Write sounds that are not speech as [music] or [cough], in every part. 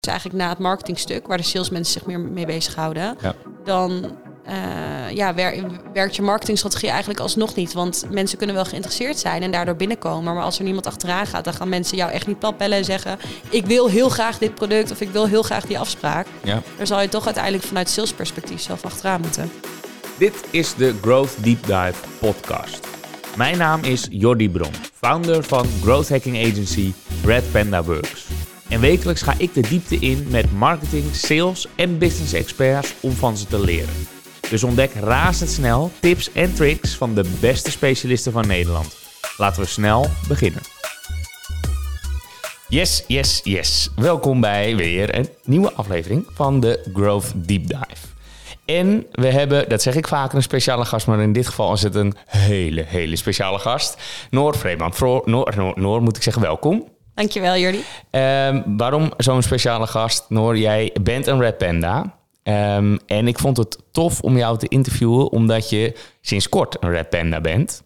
dus eigenlijk na het marketingstuk, waar de salesmensen zich meer mee bezighouden, Ja. dan eh, ja, wer- werkt je marketingstrategie eigenlijk alsnog niet. Want mensen kunnen wel geïnteresseerd zijn en daardoor binnenkomen. Maar als er niemand achteraan gaat, dan gaan mensen jou echt niet plat bellen en zeggen: Ik wil heel graag dit product of ik wil heel graag die afspraak. Ja. Daar zal je toch uiteindelijk vanuit salesperspectief zelf achteraan moeten. Dit is de Growth Deep Dive podcast. Mijn naam is Jordi Bron, founder van growth hacking agency Red Panda Works. En wekelijks ga ik de diepte in met marketing, sales en business experts om van ze te leren. Dus ontdek razendsnel tips en tricks van de beste specialisten van Nederland. Laten we snel beginnen. Yes, yes, yes. Welkom bij weer een nieuwe aflevering van de Growth Deep Dive. En we hebben, dat zeg ik vaker, een speciale gast, maar in dit geval is het een hele, hele speciale gast. Noor Vreeman. Noor, Noor, Noor, moet ik zeggen, welkom. Dankjewel, Jordi. Ehm, waarom zo'n speciale gast? Noor, jij bent een Red Panda. Ehm, en ik vond het tof om jou te interviewen, omdat je sinds kort een Red Panda bent.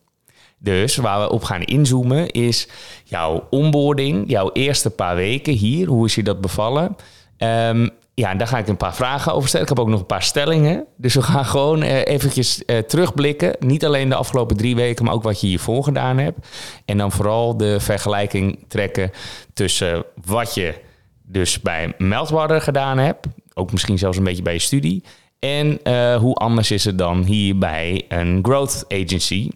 Dus waar we op gaan inzoomen is jouw onboarding, jouw eerste paar weken hier. Hoe is je dat bevallen? Ehm, ja, en daar ga ik een paar vragen over stellen. Ik heb ook nog een paar stellingen. Dus we gaan gewoon eh, eventjes eh, terugblikken. Niet alleen de afgelopen drie weken, maar ook wat je hiervoor gedaan hebt. En dan vooral de vergelijking trekken tussen wat je dus bij Meltwater gedaan hebt. Ook misschien zelfs een beetje bij je studie. En eh, hoe anders is het dan hier bij een growth agency.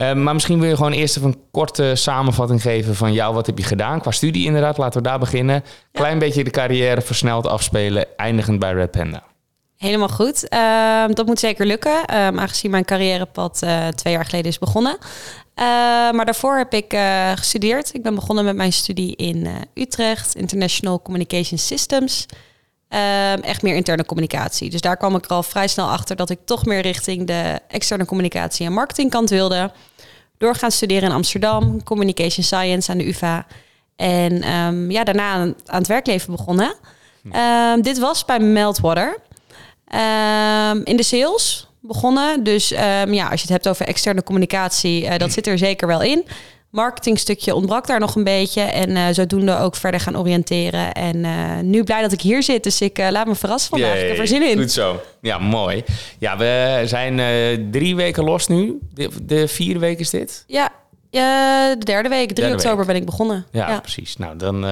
Eh, maar misschien wil je gewoon eerst even een korte samenvatting geven van jou. Wat heb je gedaan qua studie inderdaad? Laten we daar beginnen. Klein beetje de carrière versneld afspelen, eindigend bij Red Panda. Helemaal goed. Ehm, dat moet zeker lukken, ehm, aangezien mijn carrièrepad eh, twee jaar geleden is begonnen. Ehm, maar daarvoor heb ik eh, gestudeerd. Ik ben begonnen met mijn studie in eh, Utrecht, International Communication Systems. Ehm, echt meer interne communicatie. Dus daar kwam ik er al vrij snel achter dat ik toch meer richting de externe communicatie en marketingkant wilde. Door gaan studeren in Amsterdam, Communication Science aan de UvA. En ehm, ja, daarna aan, aan het werkleven begonnen. Ehm, dit was bij Meltwater. In de sales begonnen. Dus ja, als je het hebt over externe communicatie, eh, dat zit er zeker wel in. Marketingstukje ontbrak daar nog een beetje. En eh, zodoende ook verder gaan oriënteren. En eh, nu blij dat ik hier zit. Dus ik eh, laat me verrassen vandaag. Ik heb er zin in. Goed zo. Ja, mooi. Ja, we zijn drie weken los nu. De, de vierde week is dit? Ja, de derde week, 3 Derde oktober week. ben ik begonnen. Ja, precies. Nou, dan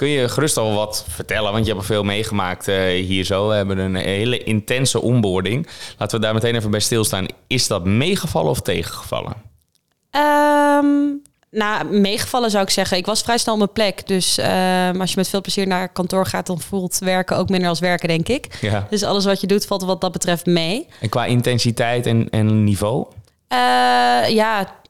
kun je gerust al wat vertellen, want je hebt al veel meegemaakt eh, hier zo. We hebben een hele intense onboarding. Laten we daar meteen even bij stilstaan. Is dat meegevallen of tegengevallen? Ehm, nou, meegevallen zou ik zeggen. Ik was vrij snel op mijn plek. Dus ehm, als je met veel plezier naar kantoor gaat, dan voelt werken ook minder als werken, denk ik. Ja. Dus alles wat je doet, valt wat dat betreft mee. En qua intensiteit en, en niveau? Eh, ja,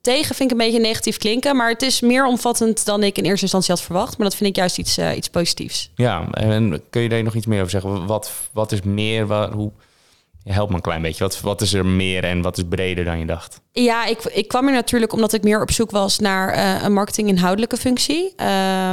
tegen vind ik een beetje negatief klinken. Maar het is meer omvattend dan ik in eerste instantie had verwacht. Maar dat vind ik juist iets, eh, iets positiefs. Ja, en kun je daar nog iets meer over zeggen? Wat, wat is meer? Wat, hoe, help me een klein beetje. Wat, wat is er meer en wat is breder dan je dacht? Ja, ik, ik kwam hier natuurlijk omdat ik meer op zoek was naar eh, een marketing-inhoudelijke functie. eh,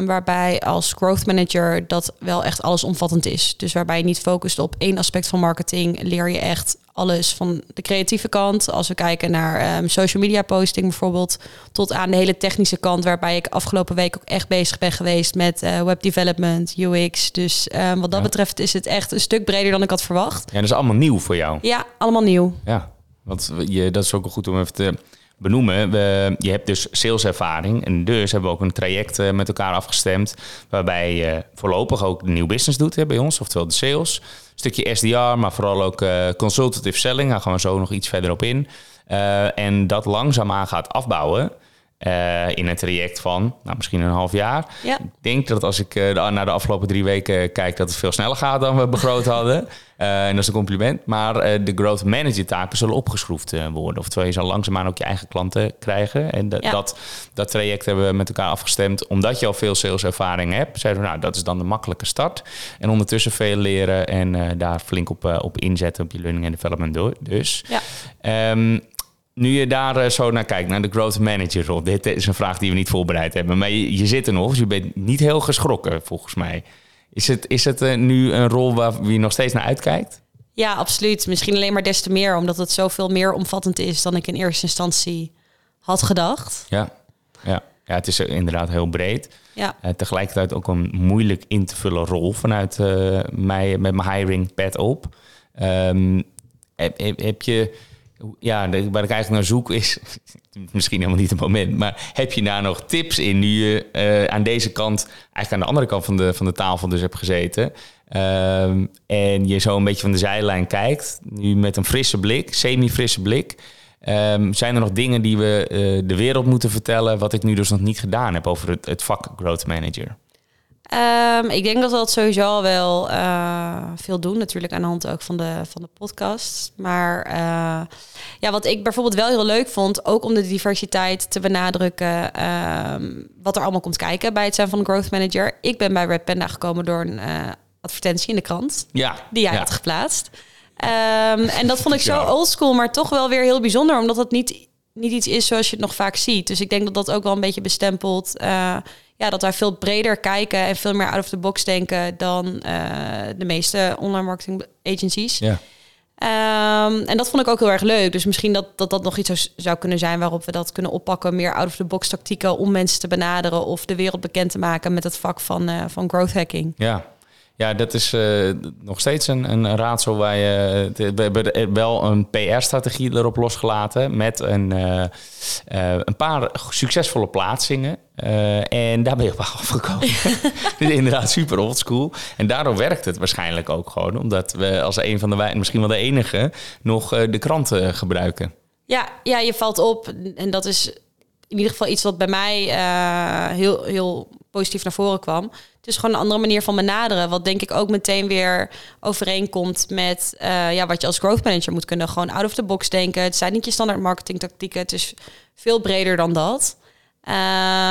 waarbij als growth manager dat wel echt allesomvattend is. Dus waarbij je niet focust op één aspect van marketing, leer je echt alles van de creatieve kant. Als we kijken naar ehm, social media posting bijvoorbeeld, tot aan de hele technische kant, waarbij ik afgelopen week ook echt bezig ben geweest met eh, web development, UX. Dus ehm, wat dat Ja. betreft is het echt een stuk breder dan ik had verwacht. Ja, dat is allemaal nieuw voor jou. Ja, allemaal nieuw. Ja, want je, dat is ook wel goed om even te benoemen. Je hebt dus saleservaring en dus hebben we ook een traject eh, met elkaar afgestemd... waarbij je voorlopig ook nieuw business doet hè, bij ons, oftewel de sales. Een stukje SDR, maar vooral ook eh, consultative selling. Daar gaan we zo nog iets verder op in. Eh, en dat langzaamaan gaat afbouwen... eh, in een traject van nou, misschien een half jaar. Ja. Ik denk dat als ik eh, naar de afgelopen drie weken kijk, dat het veel sneller gaat dan we [laughs] begroot hadden. Eh, en dat is een compliment. Maar de growth manager taken zullen opgeschroefd worden. Oftewel, je zal langzaamaan ook je eigen klanten krijgen. En dat, Ja. dat, dat traject hebben we met elkaar afgestemd. Omdat je al veel saleservaring hebt, zeiden we, nou, dat is dan de makkelijke start. En ondertussen veel leren en daar flink op, op inzetten op je learning en development door. Dus. Ja. Ehm, nu je daar eh, zo naar kijkt, naar de growth manager rol. Dit is een vraag die we niet voorbereid hebben. Maar je, je zit er nog, dus je bent niet heel geschrokken volgens mij. Is het, is het eh, nu een rol waar je nog steeds naar uitkijkt? Ja, absoluut. Misschien alleen maar des te meer, omdat het zoveel meer omvattend is dan ik in eerste instantie had gedacht. Ja. ja. Ja, het is inderdaad heel breed. Ja. Uh, tegelijkertijd ook een moeilijk in te vullen rol vanuit uh, mij met mijn hiring pad op. Um, heb, heb, heb, je, ja, waar ik eigenlijk naar zoek is, [laughs] misschien helemaal niet het moment, maar heb je daar nog tips in nu je uh, aan deze kant, eigenlijk aan de andere kant van de, van de tafel dus hebt gezeten? Um, en je zo een beetje van de zijlijn kijkt, nu met een frisse blik, semi-frisse blik. Um, zijn er nog dingen die we uh, de wereld moeten vertellen, wat ik nu dus nog niet gedaan heb over het, het vak Growth Manager? Um, ik denk dat we dat sowieso al wel uh, veel doen. Natuurlijk aan de hand ook van de, van de podcast. Maar uh, ja, wat ik bijvoorbeeld wel heel leuk vond, ook om de diversiteit te benadrukken, um, wat er allemaal komt kijken bij het zijn van een growth manager. Ik ben bij Red Panda gekomen door een uh, advertentie in de krant. Ja. Die jij ja. had geplaatst. Um, en dat vond ik zo oldschool, maar toch wel weer heel bijzonder, omdat het niet, niet iets is zoals je het nog vaak ziet. Dus ik denk dat dat ook wel een beetje bestempelt. Ja, dat wij veel breder kijken en veel meer out of the box denken dan uh, de meeste online marketing agencies. Ja. Um, en dat vond ik ook heel erg leuk. Dus misschien dat, dat dat nog iets zou, zou kunnen zijn waarop we dat kunnen oppakken. Meer out of the box tactieken om mensen te benaderen of de wereld bekend te maken met het vak van, uh, van growth hacking. Ja, ja, dat is uh, nog steeds een, een raadsel waar je. We hebben wel een PR-strategie erop losgelaten met een, uh, een paar succesvolle plaatsingen. en daar ben je op afgekomen. [laughs] Inderdaad, super oldschool. En daardoor werkt het waarschijnlijk ook gewoon, omdat we als een van de misschien wel de enige, nog de kranten gebruiken. Ja, ja, je valt op. En dat is in ieder geval iets wat bij mij heel, heel positief naar voren kwam. Het is gewoon een andere manier van benaderen. Wat denk ik ook meteen weer overeenkomt met uh, ja, wat je als growth manager moet kunnen. Gewoon out of the box denken. Het zijn niet je standaard marketing tactieken. Het is veel breder dan dat.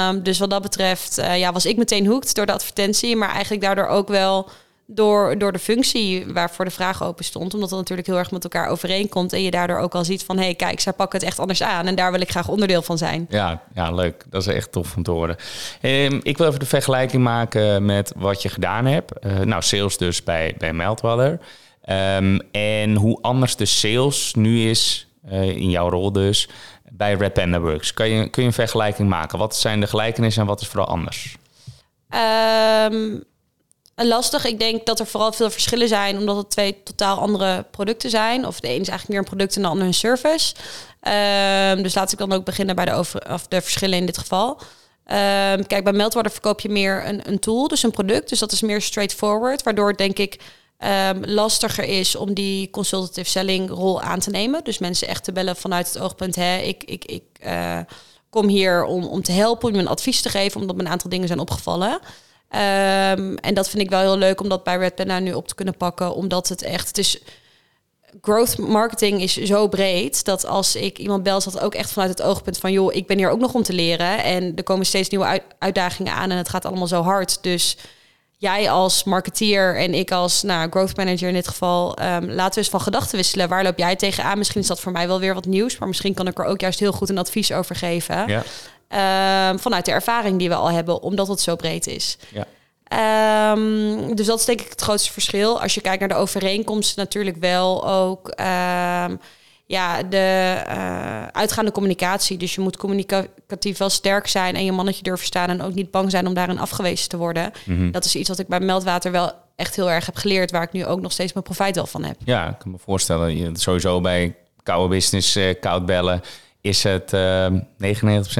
Um, dus wat dat betreft uh, ja, was ik meteen hoekt door de advertentie. Maar eigenlijk daardoor ook wel door, door de functie waarvoor de vraag open stond. Omdat het natuurlijk heel erg met elkaar overeenkomt. En je daardoor ook al ziet van... hé, hey, kijk, zij pakken het echt anders aan. En daar wil ik graag onderdeel van zijn. Ja, ja leuk. Dat is echt tof om te horen. Um, ik wil even de vergelijking maken met wat je gedaan hebt. Uh, nou, sales dus bij, bij. Um, en hoe anders de sales nu is, uh, in jouw rol dus, bij Red Panda Works. Kan je, kun je een vergelijking maken? Wat zijn de gelijkenissen en wat is vooral anders? Um, lastig. Ik denk dat er vooral veel verschillen zijn, omdat het twee totaal andere producten zijn. Of de een is eigenlijk meer een product en de ander een service. Um, dus laat ik dan ook beginnen bij de, over, of de verschillen in dit geval. Um, kijk, bij Meltwater verkoop je meer een, een tool, dus een product. Dus dat is meer straightforward, waardoor het denk ik um, lastiger is om die consultative selling rol aan te nemen. Dus mensen echt te bellen vanuit het oogpunt, hè, ik, ik, ik uh, kom hier om, om te helpen, om een advies te geven, omdat me een aantal dingen zijn opgevallen. Um, en dat vind ik wel heel leuk om dat bij Red Panda nu op te kunnen pakken. Omdat het echt, het is growth marketing is zo breed dat als ik iemand bel, dat ook echt vanuit het oogpunt van joh, ik ben hier ook nog om te leren. En er komen steeds nieuwe uit, uitdagingen aan en het gaat allemaal zo hard. Dus jij als marketeer en ik als nou, growth manager in dit geval, um, laten we eens van gedachten wisselen. Waar loop jij tegenaan? Misschien is dat voor mij wel weer wat nieuws, maar misschien kan ik er ook juist heel goed een advies over geven. Ja. Um, vanuit de ervaring die we al hebben, omdat het zo breed is. Ja. Um, dus dat is denk ik het grootste verschil. Als je kijkt naar de overeenkomsten, natuurlijk wel ook um, ja, de uh, uitgaande communicatie. Dus je moet communicatief wel sterk zijn en je mannetje durven staan en ook niet bang zijn om daarin afgewezen te worden. Mhm. Dat is iets wat ik bij Meldwater wel echt heel erg heb geleerd, waar ik nu ook nog steeds mijn profijt wel van heb. Ja, ik kan me voorstellen, je, sowieso bij koude business, uh, koud bellen, is het uh, 99%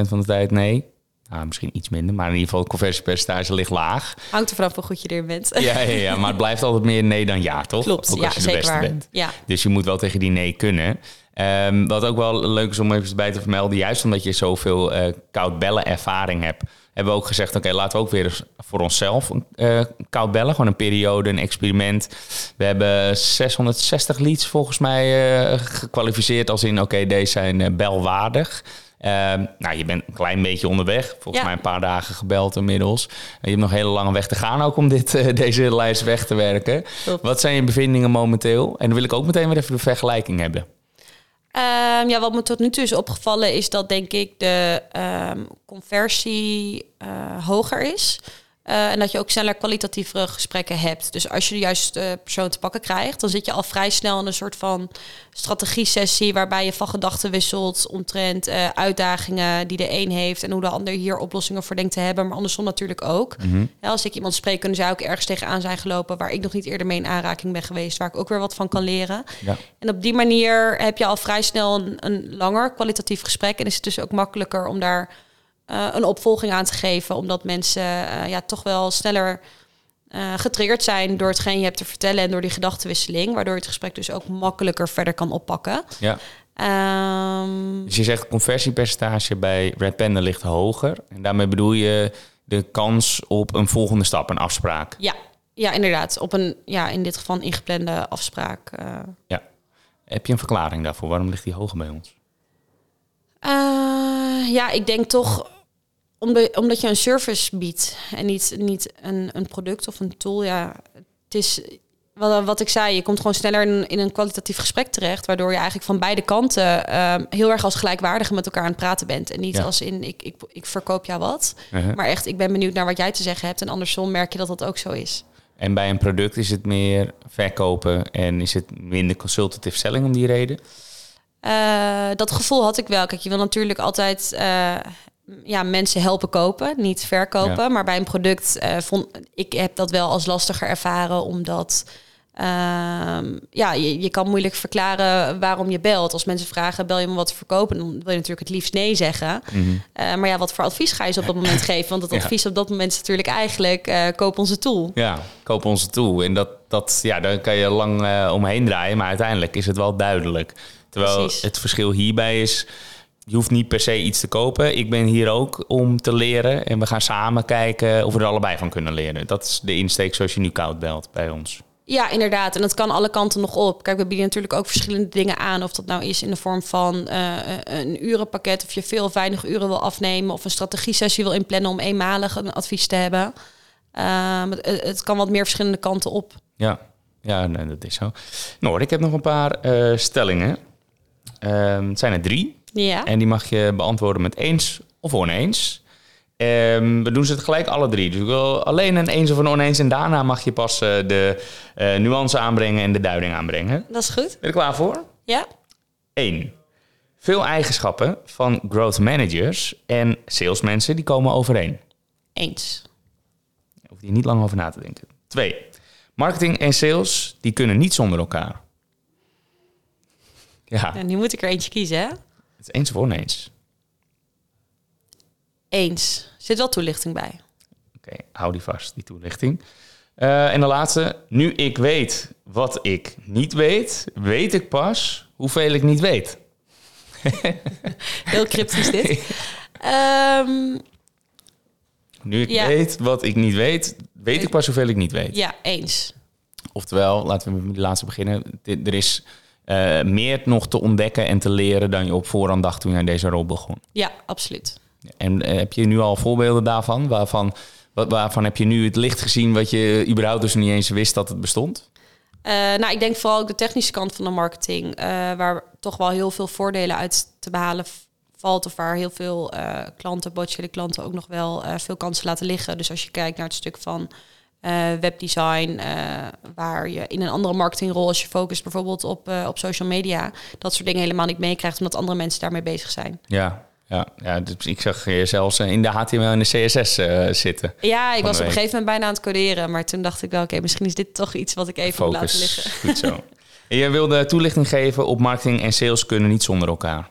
van de tijd nee. Nou, misschien iets minder, maar in ieder geval het conversiepercentage ligt laag. Hangt er vanaf hoe goed je erin bent. Ja, ja, ja, maar het blijft altijd meer nee dan ja, toch? Klopt, ook ja, als je de zeker beste waar. bent. Ja. Dus je moet wel tegen die nee kunnen. Um, wat ook wel leuk is om even bij te vermelden, juist omdat je zoveel uh, koud bellen ervaring hebt, hebben we ook gezegd, oké, okay, laten we ook weer voor onszelf uh, koud bellen. Gewoon een periode, een experiment. We hebben 660 leads volgens mij uh, gekwalificeerd als in, oké, okay, deze zijn uh, belwaardig. Uh, nou, je bent een klein beetje onderweg. Volgens Ja. mij een paar dagen gebeld inmiddels. En je hebt nog een hele lange weg te gaan ook om dit, uh, deze lijst weg te werken. Wat zijn je bevindingen momenteel? En dan wil ik ook meteen weer even de vergelijking hebben. Um, ja, wat me tot nu toe is opgevallen is dat denk ik de um, conversie uh, hoger is. Eh, en dat je ook sneller kwalitatievere gesprekken hebt. Dus als je de juiste persoon te pakken krijgt, dan zit je al vrij snel in een soort van strategie-sessie waarbij je van gedachten wisselt omtrent uh, uitdagingen die de een heeft en hoe de ander hier oplossingen voor denkt te hebben, maar andersom natuurlijk ook. Mhm. Ja, als ik iemand spreek, kunnen zij ook ergens tegenaan zijn gelopen waar ik nog niet eerder mee in aanraking ben geweest, waar ik ook weer wat van kan leren. Ja. En op die manier heb je al vrij snel een, een langer kwalitatief gesprek en is het dus ook makkelijker om daar uh, een opvolging aan te geven, omdat mensen uh, ja, toch wel sneller uh, getriggerd zijn door hetgeen je hebt te vertellen en door die gedachtenwisseling, waardoor je het gesprek dus ook makkelijker verder kan oppakken. Ja. Um, Dus je zegt conversiepercentage bij Red Panda ligt hoger. En daarmee bedoel je de kans op een volgende stap, een afspraak. ja, ja, inderdaad. Op een, ja, in dit geval een ingeplande afspraak. Ja. Heb je een verklaring daarvoor? Waarom ligt die hoger bij ons? Ja, ik denk toch omdat, omdat je een service biedt en niet, niet een, een product of een tool. Ja, het is wat, wat ik zei, je komt gewoon sneller in, in een kwalitatief gesprek terecht, waardoor je eigenlijk van beide kanten uh, heel erg als gelijkwaardige met elkaar aan het praten bent. En niet Ja. als in ik, ik, ik verkoop jou wat, Uh-huh. maar echt ik ben benieuwd naar wat jij te zeggen hebt. En andersom merk je dat dat ook zo is. En bij een product is het meer verkopen en is het minder consultative selling om die reden? Uh, dat gevoel had ik wel. Kijk, je wil natuurlijk altijd uh, ja, mensen helpen kopen, niet verkopen. Ja. Maar bij een product uh, vond ik heb dat wel als lastiger ervaren, omdat ehm, ja, je, je kan moeilijk verklaren waarom je belt. Als mensen vragen, bel je me wat te verkopen, dan wil je natuurlijk het liefst nee zeggen. Mhm. Uh, maar ja, wat voor advies ga je ze op dat moment [laughs] geven? Want het Ja. advies op dat moment is natuurlijk eigenlijk uh, koop onze tool. Ja, koop onze tool. En dat, dat, ja, daar kan je lang eh, omheen draaien, maar uiteindelijk is het wel duidelijk. Terwijl Precies. het verschil hierbij is, je hoeft niet per se iets te kopen. Ik ben hier ook om te leren en we gaan samen kijken of we er allebei van kunnen leren. Dat is de insteek zoals je nu koud belt bij ons. Ja, inderdaad. En dat kan alle kanten nog op. Kijk, we bieden natuurlijk ook verschillende dingen aan. Of dat nou is in de vorm van eh, een urenpakket, of je veel of weinig uren wil afnemen, of een strategie-sessie wil inplannen om eenmalig een advies te hebben. Ehm, het, het kan wat meer verschillende kanten op. Ja, ja nee, dat is zo. Noor, ik heb nog een paar eh, stellingen. Ehm, het zijn er drie. Ja. En die mag je beantwoorden met eens of oneens. Ehm, we doen ze het gelijk alle drie. Dus ik wil alleen een eens of een oneens. En daarna mag je pas eh, de eh, nuance aanbrengen en de duiding aanbrengen. Dat is goed. Ben je er klaar voor? Ja. 1. Veel eigenschappen van growth managers en salesmensen die komen overeen. Eens. Daar hoef je niet lang over na te denken. 2. Marketing en sales die kunnen niet zonder elkaar. Ja, En nu moet ik er eentje kiezen, hè? Het eens of oneens. Eens. Zit wel toelichting bij. Oké, hou die vast, die toelichting. Eh, en de laatste. Nu ik weet wat ik niet weet, weet ik pas hoeveel ik niet weet. Heel cryptisch dit. [laughs] Ehm, Nu ik Ja. weet wat ik niet weet, weet ik pas hoeveel ik niet weet. ja, eens. Oftewel, laten we met de laatste beginnen. Er is eh, meer nog te ontdekken en te leren dan je op voorhand dacht toen je aan deze rol begon. Ja, absoluut. En eh, heb je nu al voorbeelden daarvan? Waarvan, wa- waarvan heb je nu het licht gezien wat je überhaupt dus niet eens wist dat het bestond? Eh, nou, ik denk vooral ook de technische kant van de marketing, waar toch wel heel veel voordelen uit te behalen valt, of waar heel veel eh, klanten, potentiële klanten ook nog wel veel kansen laten liggen. Dus als je kijkt naar het stuk van eh, webdesign, eh, waar je in een andere marketingrol, als je focust bijvoorbeeld op, eh, op social media, dat soort dingen helemaal niet meekrijgt, omdat andere mensen daarmee bezig zijn. Ja, ja, ja dus ik zag je zelfs in de HTML en de CSS zitten. Ja, ik was op een gegeven moment bijna aan het coderen, maar toen dacht ik wel, oké, misschien is dit toch iets wat ik even moet laten liggen. [laughs] Goed zo. En jij wilde toelichting geven op marketing en sales kunnen niet zonder elkaar.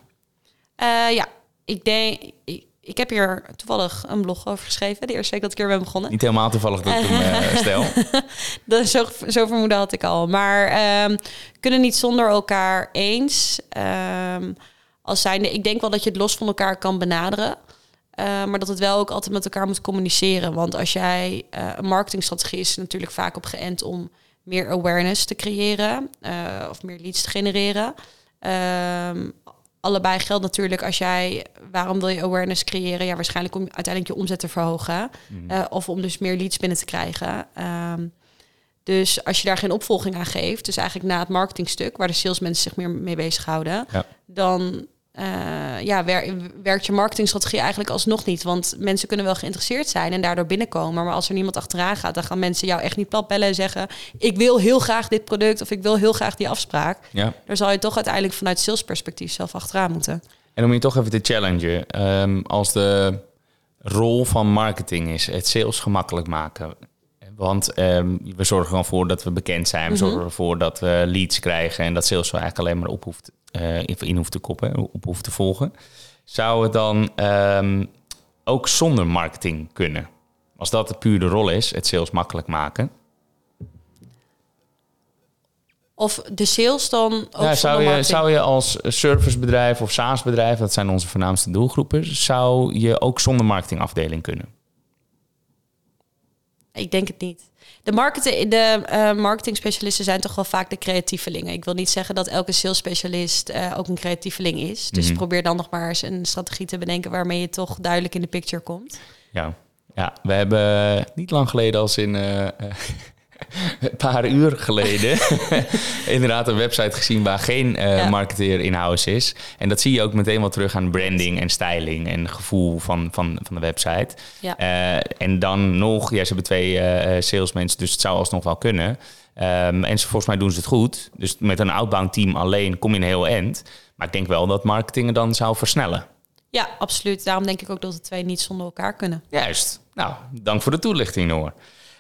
Ja, ik denk. Ik, ik heb hier toevallig een blog over geschreven. De eerste week dat ik hier ben begonnen. Niet helemaal toevallig dat ik hem [laughs] eh, stel. [laughs] Dat, zo, zo vermoeden had ik al. Maar ehm, kunnen niet zonder elkaar eens. Ehm, als zijnde, ik denk wel dat je het los van elkaar kan benaderen. Eh, maar dat het wel ook altijd met elkaar moet communiceren. Want als jij eh, een marketingstrategie is natuurlijk vaak op geënt om meer awareness te creëren of meer leads te genereren. Allebei geldt natuurlijk als jij, waarom wil je awareness creëren? Ja, waarschijnlijk om uiteindelijk je omzet te verhogen. Eh, of om dus meer leads binnen te krijgen. Ehm, dus als je daar geen opvolging aan geeft, dus eigenlijk na het marketingstuk, waar de salesmensen zich meer mee bezighouden, Ja. dan eh, ja, wer- werkt je marketingstrategie eigenlijk alsnog niet. Want mensen kunnen wel geïnteresseerd zijn en daardoor binnenkomen. Maar als er niemand achteraan gaat, dan gaan mensen jou echt niet plat bellen en zeggen... ik wil heel graag dit product of ik wil heel graag die afspraak. Ja. Daar zal je toch uiteindelijk vanuit salesperspectief zelf achteraan moeten. En om je toch even te challengen, ehm, als de rol van marketing is het sales gemakkelijk maken. Want ehm, we zorgen gewoon voor dat we bekend zijn. We zorgen ervoor dat we leads krijgen en dat sales eigenlijk alleen maar op hoeft, eh, in- hoeft te koppen, op hoeft te volgen. Zou het dan ehm, ook zonder marketing kunnen? Als dat de puur de rol is, het sales makkelijk maken. Of de sales dan ook Ja, zou, je, zou je als servicebedrijf of SaaS-bedrijf, dat zijn onze voornaamste doelgroepen, zou je ook zonder marketingafdeling kunnen? Ik denk het niet. De, marketing, de eh marketing specialisten zijn toch wel vaak de creatievelingen. Ik wil niet zeggen dat elke sales specialist eh, ook een creatieveling is. Dus Mhm. probeer dan nog maar eens een strategie te bedenken waarmee je toch duidelijk in de picture komt. Ja, ja we hebben niet lang geleden als in eh, een paar uur geleden [laughs] inderdaad een website gezien waar geen eh, Ja. marketeer in house is. En dat zie je ook meteen wel terug aan branding en styling en gevoel van, van, van de website. Ja. Eh, en dan nog, ja, ze hebben twee eh, salesmensen, dus het zou alsnog wel kunnen. Ehm, en ze, volgens mij doen ze het goed. Dus met een outbound team alleen kom je een heel eind. Maar ik denk wel dat marketing dan zou versnellen. Ja, absoluut. Daarom denk ik ook dat de twee niet zonder elkaar kunnen. Juist. Nou, dank voor de toelichting, Noor.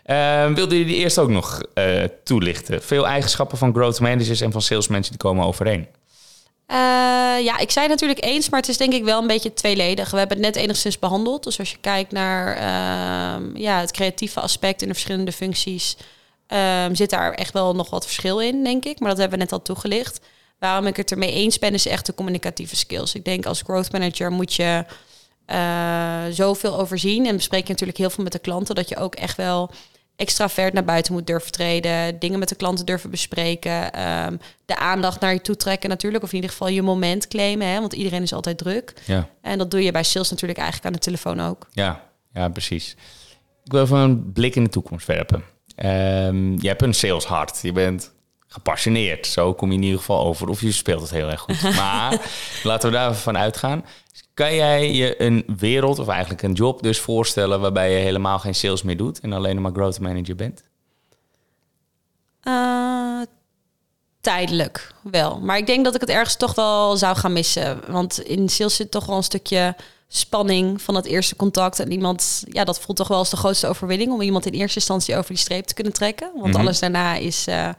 Uh, wilde je die eerst ook nog eh, toelichten? Veel eigenschappen van growth managers en van salesmensen die komen overeen. Eh, ja, ik zei natuurlijk eens, maar het is denk ik wel een beetje tweeledig. We hebben het net enigszins behandeld. Dus als je kijkt naar ehm, ja, het creatieve aspect in de verschillende functies, ehm, zit daar echt wel nog wat verschil in, denk ik. Maar dat hebben we net al toegelicht. Waarom ik het ermee eens ben, is echt de communicatieve skills. Ik denk als growth manager moet je eh, zoveel overzien. En bespreek je natuurlijk heel veel met de klanten, dat je ook echt wel extravert naar buiten moet durven treden, dingen met de klanten durven bespreken, ehm, de aandacht naar je toe trekken natuurlijk, of in ieder geval je moment claimen, hè, want iedereen is altijd druk. Ja, En dat doe je bij sales natuurlijk eigenlijk aan de telefoon ook. ja, ja precies. Ik wil even een blik in de toekomst werpen. Ehm, je hebt een saleshart. Je bent gepassioneerd. Zo kom je in ieder geval over. Of je speelt het heel erg goed. [laughs] Maar laten we daar even van uitgaan. Kan jij je een wereld, of eigenlijk een job dus voorstellen... waarbij je helemaal geen sales meer doet... en alleen maar growth manager bent? Eh, tijdelijk wel. Maar ik denk dat ik het ergens toch wel zou gaan missen. Want in sales zit toch wel een stukje spanning van het eerste contact. En iemand, ja, dat voelt toch wel als de grootste overwinning... om iemand in eerste instantie over die streep te kunnen trekken. Want Mhm. alles daarna is eh,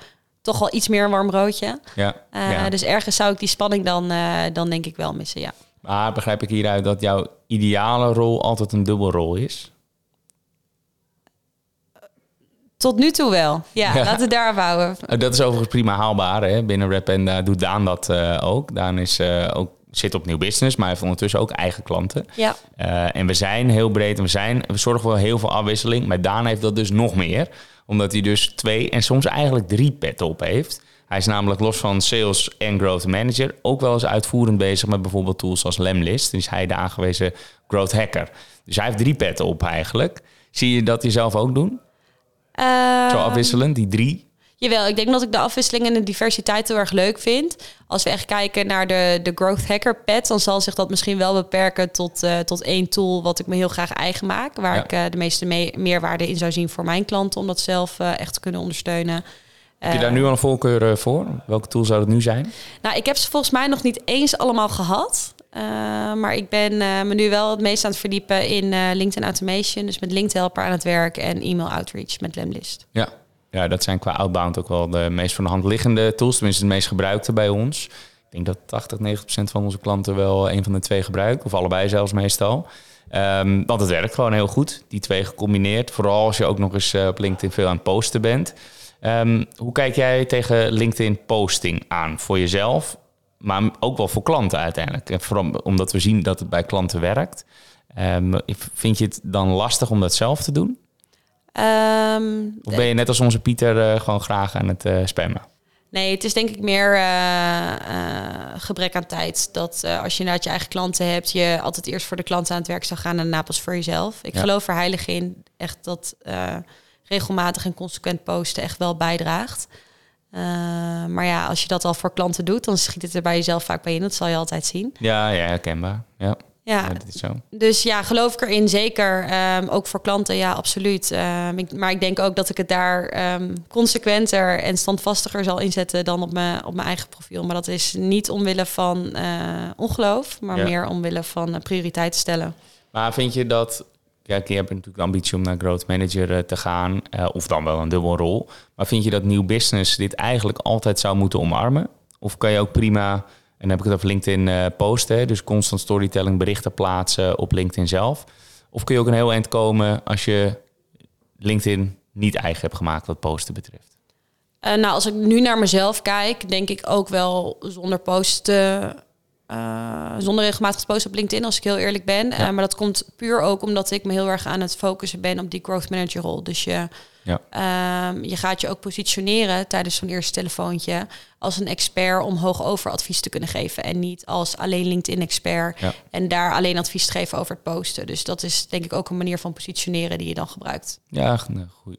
toch wel iets meer een warm broodje. Ja, Eh, ja. Dus ergens zou ik die spanning dan, eh, dan denk ik wel missen, ja. Maar begrijp ik hieruit dat jouw ideale rol altijd een dubbelrol is? Tot nu toe wel. Ja, Ja. laten we daarop houden. Uh, dat is overigens prima haalbaar. Hè? Binnen Rap en daar doet Daan dat uh, ook. Daan is, ook, zit op nieuw business, maar heeft ondertussen ook eigen klanten. Ja. En we zijn heel breed en we, zijn, we zorgen voor heel veel afwisseling. Maar Daan heeft dat dus nog meer. Omdat hij dus twee en soms eigenlijk drie petten op heeft. Hij is namelijk los van sales en growth manager ook wel eens uitvoerend bezig met bijvoorbeeld tools als Lemlist. Dus hij de aangewezen growth hacker. Dus hij heeft drie petten op eigenlijk. Zie je dat hij zelf ook doen? Uh, Zo afwisselend, die drie? Jawel, ik denk dat ik de afwisseling en de diversiteit heel erg leuk vind. Als we echt kijken naar de, de Growth Hacker pad, dan zal zich dat misschien wel beperken tot, uh, tot één tool wat ik me heel graag eigen maak. Waar ja. ik uh, de meeste me meerwaarde in zou zien voor mijn klanten om dat zelf uh, echt te kunnen ondersteunen. Heb je daar nu al een voorkeur eh, voor? Welke tool zou het nu zijn? Nou, ik heb ze volgens mij nog niet eens allemaal gehad. Uh, maar ik ben uh, me nu wel het meest aan het verdiepen in uh, LinkedIn Automation. Dus met LinkedIn Helper aan het werk en e-mail outreach met Lemlist. Ja. Ja, dat zijn qua outbound ook wel de meest van de hand liggende tools. Tenminste, de meest gebruikte bij ons. Ik denk dat 80, 90 procent van onze klanten wel een van de twee gebruikt. Of allebei zelfs meestal. Um, want het werkt gewoon heel goed, die twee gecombineerd. Vooral als je ook nog eens uh, op LinkedIn veel aan het posten bent. Um, hoe kijk jij tegen LinkedIn posting aan voor jezelf, maar ook wel voor klanten uiteindelijk? En vooral omdat we zien dat het bij klanten werkt. Um, vind je het dan lastig om dat zelf te doen? Um, of ben je net als onze Pieter uh, gewoon graag aan het uh, spammen? Nee, het is denk ik meer uh, gebrek aan tijd. Dat als je inderdaad je eigen klanten hebt, je altijd eerst voor de klanten aan het werk zou gaan en daarna pas voor jezelf. Ik ja. geloof er heilig in echt dat regelmatig en consequent posten echt wel bijdraagt. Eh, maar ja, als je dat al voor klanten doet, dan schiet het er bij jezelf vaak bij in. Dat zal je altijd zien. Ja, ja, herkenbaar. Ja, Ja, ja dat is zo. dus ja, geloof ik erin zeker. Ehm, ook voor klanten, ja, absoluut. Ehm, ik, maar ik denk ook dat ik het daar ehm, consequenter en standvastiger zal inzetten dan op mijn, op mijn eigen profiel. Maar dat is niet omwille van eh, ongeloof, maar Ja. meer omwille van uh, prioriteiten stellen. Maar vind je dat... Kijk, je hebt natuurlijk de ambitie om naar growth manager eh, te gaan. of dan wel een dubbelrol. Maar vind je dat nieuw business dit eigenlijk altijd zou moeten omarmen? Of kan je ook prima... En dan heb ik het over LinkedIn eh, posten. Dus constant storytelling, berichten plaatsen op LinkedIn zelf. Of kun je ook een heel eind komen als je LinkedIn niet eigen hebt gemaakt wat posten betreft? Eh, nou, als ik nu naar mezelf kijk, denk ik ook wel zonder posten. Eh, zonder regelmatig te posten op LinkedIn, als ik heel eerlijk ben. Eh, maar dat komt puur ook omdat ik me heel erg aan het focussen ben op die growth manager rol. Dus je, Ja. ehm, je gaat je ook positioneren tijdens zo'n eerste telefoontje als een expert om hoog over advies te kunnen geven. En niet als alleen LinkedIn expert Ja. en daar alleen advies te geven over het posten. Dus dat is denk ik ook een manier van positioneren die je dan gebruikt. Ja,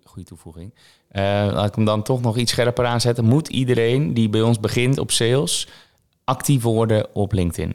goede toevoeging. Eh, laat ik hem dan toch nog iets scherper aanzetten. Moet iedereen die bij ons begint op sales actief worden op LinkedIn?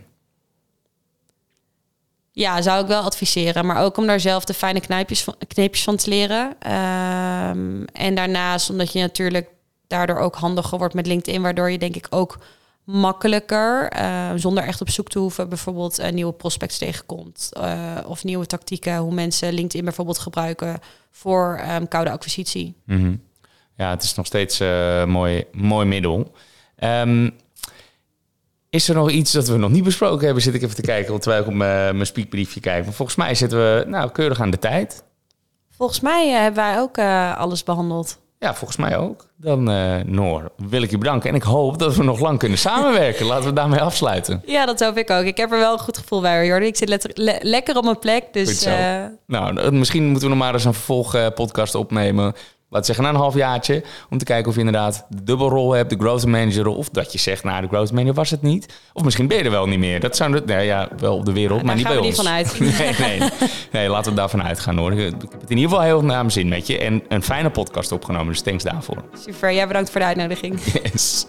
Ja, zou ik wel adviseren. Maar ook om daar zelf de fijne knijpjes van, kneepjes van te leren. Ehm, en daarnaast omdat je natuurlijk daardoor ook handiger wordt met LinkedIn. Waardoor je denk ik ook makkelijker, eh, zonder echt op zoek te hoeven... bijvoorbeeld eh, nieuwe prospects tegenkomt. eh, of nieuwe tactieken, hoe mensen LinkedIn bijvoorbeeld gebruiken... voor ehm, koude acquisitie. Mhm. Ja, het is nog steeds een mooi, mooi middel. Ehm, is er nog iets dat we nog niet besproken hebben? Zit ik even te kijken terwijl ik op mijn, mijn speakbriefje kijk. Maar volgens mij zitten we nou, keurig aan de tijd. Volgens mij eh, hebben wij ook eh, alles behandeld. Ja, volgens mij ook. Dan, eh, Noor, wil ik je bedanken. En ik hoop dat we nog lang kunnen samenwerken. Laten we daarmee afsluiten. Ja, dat hoop ik ook. Ik heb er wel een goed gevoel bij, Jordi. Ik zit letter- le- lekker op mijn plek, dus... Nou, misschien moeten we nog maar eens een vervolgpodcast opnemen. We zeggen, na een halfjaartje. Om te kijken of je inderdaad de dubbelrol hebt, de growth manager. Of dat je zegt, nou, de growth manager was het niet. Of misschien ben je er wel niet meer. Dat zou, nou ja, wel op de wereld, maar Daar niet gaan bij we ons. niet vanuit. [laughs] nee, nee, nee, laten we daarvan uitgaan hoor. Ik heb het in ieder geval heel naar mijn zin met je. En een fijne podcast opgenomen, dus thanks daarvoor. Super, jij bedankt voor de uitnodiging. Yes.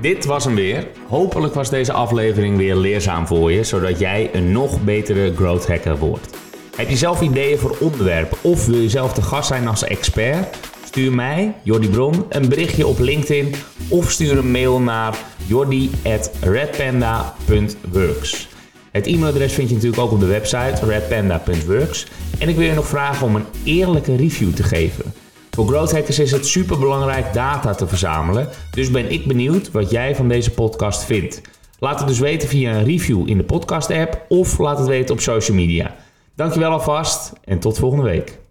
Dit was hem weer. Hopelijk was deze aflevering weer leerzaam voor je, zodat jij een nog betere growth hacker wordt. Heb je zelf ideeën voor onderwerpen of wil je zelf te gast zijn als expert? Stuur mij, Jordi Bron, een berichtje op LinkedIn of stuur een mail naar jordi.redpanda.works. Het e-mailadres vind je natuurlijk ook op de website redpanda.works. En ik wil je nog vragen om een eerlijke review te geven. Voor growth hackers is het super belangrijk data te verzamelen, dus ben ik benieuwd wat jij van deze podcast vindt. Laat het dus weten via een review in de podcast app of laat het weten op social media. Dankjewel alvast en tot volgende week.